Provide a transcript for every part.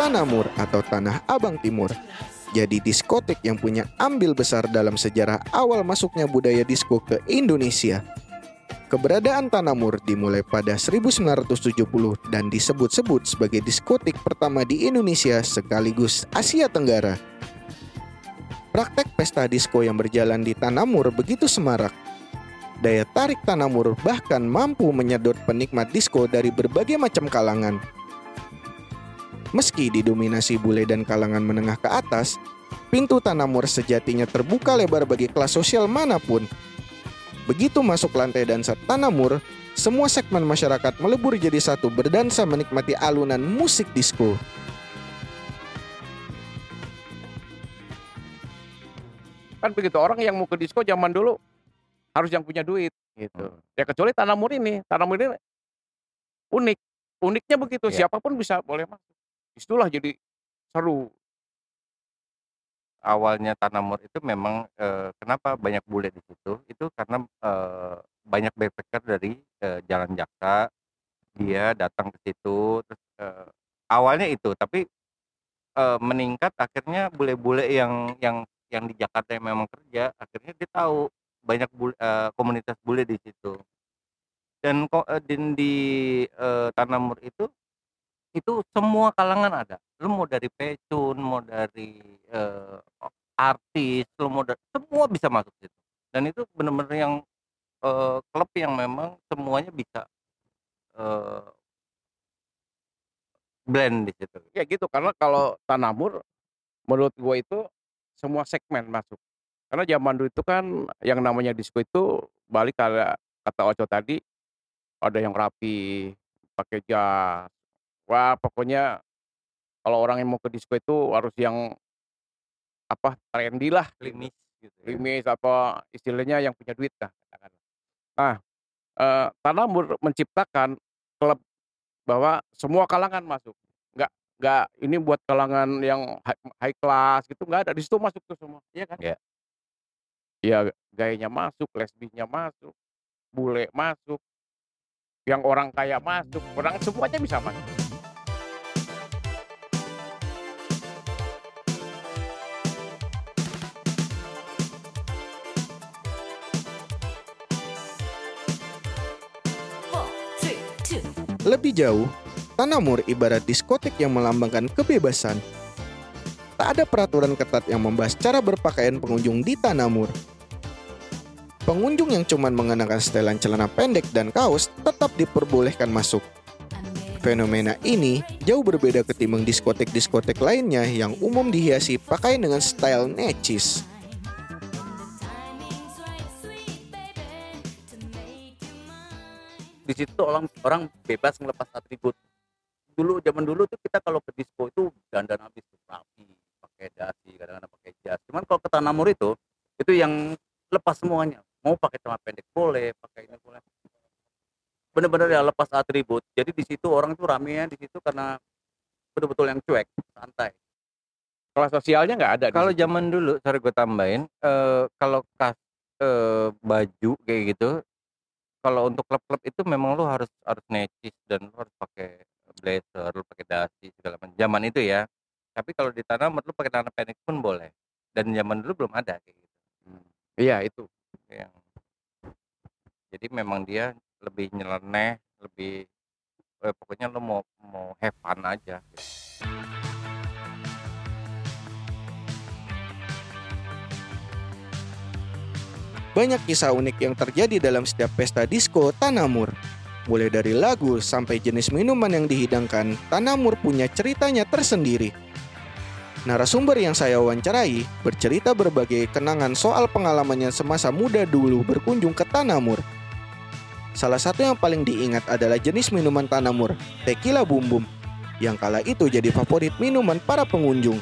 Tanamur atau Tanah Abang Timur. Jadi diskotek yang punya ambil besar dalam sejarah awal masuknya budaya disko ke Indonesia. Keberadaan Tanamur dimulai pada 1970 dan disebut-sebut sebagai diskotik pertama di Indonesia sekaligus Asia Tenggara. Praktek pesta disko yang berjalan di Tanamur begitu semarak. Daya tarik Tanamur bahkan mampu menyedot penikmat disko dari berbagai macam kalangan. Meski didominasi bule dan kalangan menengah ke atas, pintu Tanamur sejatinya terbuka lebar bagi kelas sosial mana pun – Begitu masuk lantai dansa Tanamur, semua segmen masyarakat melebur jadi satu berdansa menikmati alunan musik disco. Kan begitu orang yang mau ke disco zaman dulu harus yang punya duit gitu. Ya kecuali Tanamur ini, Tanamur ini unik. Uniknya begitu, Iya. siapa pun bisa boleh masuk. Itulah jadi seru. awalnya Tanamur itu memang eh, kenapa banyak bule di situ itu karena eh, banyak backpacker dari eh, Jalan Jaksa dia datang ke situ terus eh, awalnya itu tapi eh, meningkat akhirnya bule-bule yang yang yang di Jakarta yang memang kerja akhirnya dia tahu banyak bule, eh, komunitas bule di situ dan eh, di, Tanamur itu itu semua kalangan ada lu mau dari pecun mau dari eh, artis lu mau da- semua bisa masuk situ dan itu benar-benar yang eh, klub yang memang semuanya bisa eh, blend di situ Ya gitu, karena kalau Tanamur menurut gue itu semua segmen masuk. Karena zaman dulu itu kan yang namanya disco itu balik kata Oco tadi ada yang rapi, pakai jas. Wah, pokoknya kalau orang yang mau ke disco itu harus yang apa trendy lah, gitu ya. limis apa istilahnya yang punya duit lah. katakanlah. Nah, eh, Tanamur menciptakan klub bahwa semua kalangan masuk. Nggak nggak ini buat kalangan yang high, high class gitu nggak ada di situ masuk tuh semua, iya kan? Iya. Ya gayanya masuk, lesbinya masuk, bule masuk, yang orang kaya masuk, orang semuanya bisa masuk. Lebih jauh, Tanamur ibarat diskotek yang melambangkan kebebasan. Tak ada peraturan ketat yang membahas cara berpakaian pengunjung di Tanamur. Pengunjung yang cuma mengenakan setelan celana pendek dan kaos tetap diperbolehkan masuk. Fenomena ini jauh berbeda ketimbang diskotek-diskotek lainnya yang umum dihiasi pakaian dengan style necis. Di situ orang orang bebas ngelepas atribut. Dulu zaman dulu tuh kita kalau ke disco itu dandan habis tuh rapi pakai dasi kadang-kadang pakai jas. Cuman kalau ke Tanamur itu itu yang lepas semuanya. Mau pakai celana pendek boleh pakai ini boleh. Bener-bener ya lepas atribut. Jadi di situ orang tuh ramenya di situ karena betul-betul yang cuek santai. Kelas sosialnya nggak ada. di kalau zaman dulu sorry gue tambahin eh, kalau kas eh, baju kayak gitu kalau untuk klub-klub itu memang lu harus harus necis dan lu harus pakai blazer lu pakai dasi segala macam. Zaman itu ya. Tapi kalau di tanah lu pakai tanah pendek pun boleh. Dan zaman dulu belum ada kayak gitu. Iya itu. yang jadi memang dia lebih nyeleneh lebih eh, pokoknya lu mau mau have fun aja gitu. Banyak kisah unik yang terjadi dalam setiap pesta disko Tanamur. Mulai dari lagu sampai jenis minuman yang dihidangkan, Tanamur punya ceritanya tersendiri. Narasumber yang saya wawancarai bercerita berbagai kenangan soal pengalamannya semasa muda dulu berkunjung ke Tanamur. Salah satu yang paling diingat adalah jenis minuman Tanamur, Tequila Bum Bum, yang kala itu jadi favorit minuman para pengunjung.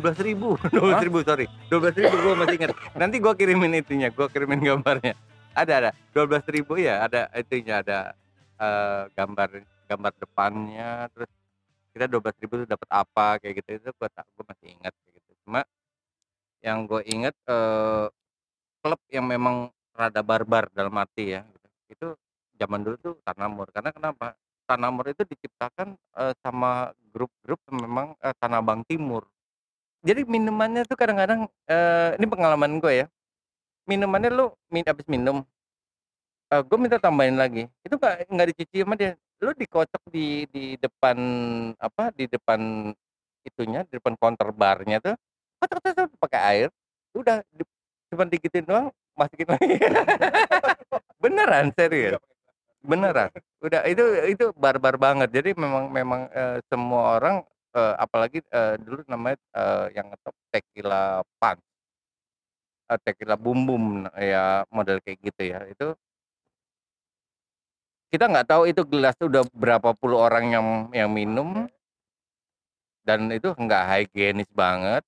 Belas ribu. Dua belas ribu sorry. Dua belas ribu gue masih ingat. Nanti gue kirimin itunya gue kirimin gambarnya. Ada ada. Dua belas ribu ya ada itunya ada eh, gambar gambar depannya terus kita dua belas ribu tuh dapat apa kayak gitu. Itu gue tak gue masih ingat kayak gitu. Cuma yang gue inget eh, klub yang memang rada barbar dalam arti ya gitu. itu zaman dulu tuh Tanamur karena kenapa? Tanamur itu diciptakan eh, sama grup-grup memang eh, Tanah Abang Timur jadi minumannya tuh kadang-kadang eh, ini pengalaman gue ya. Minumannya lu min habis minum eh, gue minta tambahin lagi. Itu nggak nggak dicuci sama dia. Lu dikocok di di depan apa di depan itunya di depan counter barnya tuh kocok kocok pakai air udah di, cuma digitin doang masukin lagi. Beneran serius. Beneran. Udah itu itu barbar banget. Jadi memang memang eh, semua orang eh, apalagi eh, dulu namanya eh, yang ngetop tequila punch eh, tequila bum bum ya model kayak gitu ya itu kita nggak tahu itu gelas tuh udah berapa puluh orang yang yang minum. Dan itu nggak higienis banget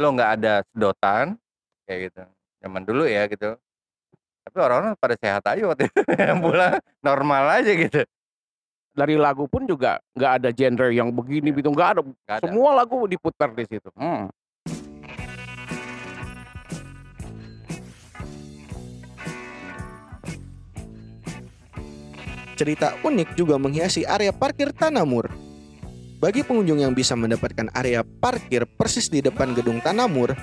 lo nggak ada sedotan kayak gitu zaman dulu ya gitu. Tapi orang-orang pada sehat aja waktu itu yang pulang normal aja gitu Dari lagu pun juga nggak ada genre yang begini gitu, nggak ada. Ada. Semua lagu diputar di situ. Hmm. Cerita unik juga menghiasi area parkir Tanamur. Bagi pengunjung yang bisa mendapatkan area parkir persis di depan gedung Tanamur,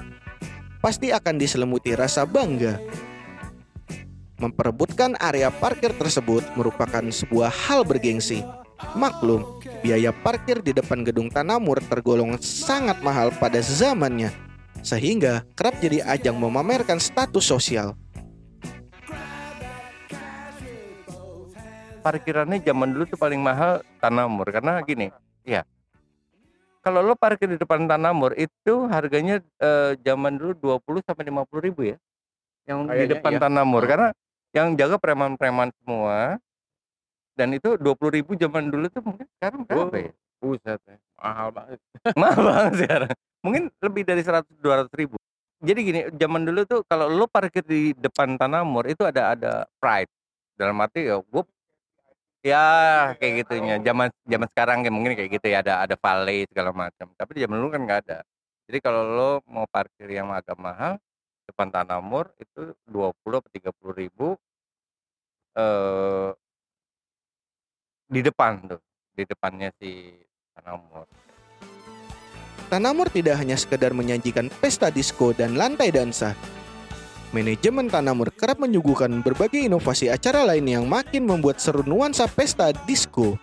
pasti akan diselimuti rasa bangga. Memperebutkan area parkir tersebut merupakan sebuah hal bergengsi. Maklum, biaya parkir di depan gedung Tanamur tergolong sangat mahal pada zamannya, sehingga kerap jadi ajang memamerkan status sosial. parkirannya zaman dulu tuh paling mahal Tanamur karena gini ya kalau lo parkir di depan Tanamur itu harganya eh, zaman dulu 20 sampai 50 ribu ya yang di Kayaknya depan iya. Tanamur karena yang jaga preman-preman semua dan itu 20 ribu zaman dulu tuh mungkin sekarang berapa Oh. ya Buset, ya. mahal banget. mahal banget sekarang mungkin lebih dari 100 200 ribu jadi gini zaman dulu tuh kalau lo parkir di depan Tanamur itu ada ada pride dalam arti ya gue ya kayak gitunya zaman zaman sekarang kayak mungkin kayak gitu ya ada ada valet segala macam tapi di zaman dulu kan nggak ada jadi kalau lo mau parkir yang agak mahal depan Tanamur itu 20 atau 30 ribu eh di depan tuh di depannya si Tanamur Tanamur tidak hanya sekedar menyajikan pesta disko dan lantai dansa. Manajemen Tanamur kerap menyuguhkan berbagai inovasi acara lain yang makin membuat seru nuansa pesta disko.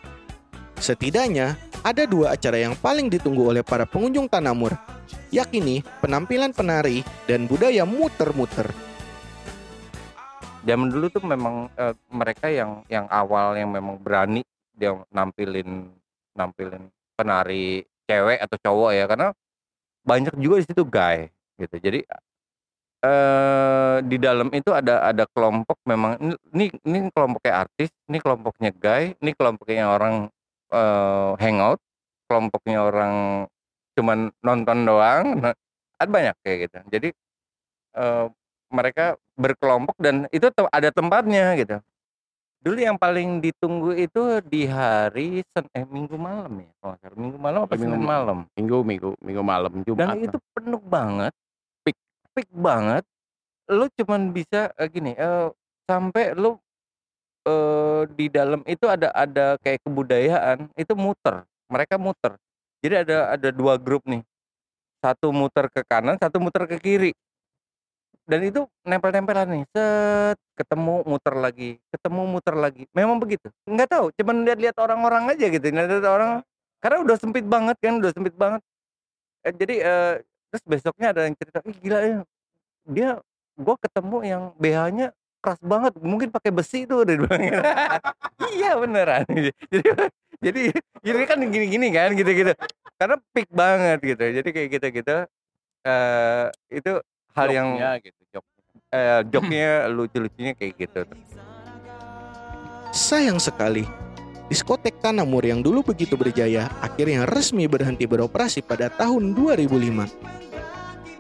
Setidaknya, ada dua acara yang paling ditunggu oleh para pengunjung Tanamur, yakni penampilan penari dan budaya muter-muter. zaman dulu tuh memang eh, mereka yang yang awal yang memang berani dia nampilin nampilin penari cewek atau cowok ya karena banyak juga di situ guy gitu jadi eh di dalam itu ada ada kelompok memang ini ini kelompoknya artis ini kelompoknya guy ini kelompoknya orang eh, hangout kelompoknya orang cuman nonton doang ada banyak kayak gitu jadi eh, mereka berkelompok dan itu te- ada tempatnya gitu. Dulu yang paling ditunggu itu di hari Sen eh Minggu malam ya, kalau salah. Minggu malam apa Minggu Senin ma- malam. Minggu, minggu, minggu malam Jumat. Dan itu penuh banget, peak peak banget. Lu cuman bisa eh, gini, eh, sampai lu eh, di dalam itu ada ada kayak kebudayaan, itu muter. Mereka muter. Jadi ada ada dua grup nih. Satu muter ke kanan, satu muter ke kiri. Dan itu nempel-nempelan nih set ketemu muter lagi ketemu muter lagi. Memang begitu. Nggak tahu cuman lihat-lihat orang-orang aja gitu lihat orang. Karena udah sempit banget kan udah sempit banget. Eh, jadi eh, terus besoknya ada yang cerita ih gila ya dia gua ketemu yang BH-nya keras banget mungkin pakai besi tuh bilang gitu. iya beneran. Jadi jadi ini kan gini-gini kan gitu-gitu karena peak banget gitu jadi kayak gitu-gitu eh itu hal yang Joknya gitu, jok. eh, joknya lucu-lucunya kayak gitu. Sayang sekali, diskotek Tanamur yang dulu begitu berjaya akhirnya resmi berhenti beroperasi pada tahun 2005.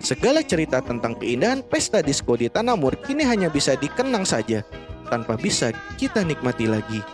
Segala cerita tentang keindahan pesta disko di Tanamur kini hanya bisa dikenang saja, tanpa bisa kita nikmati lagi.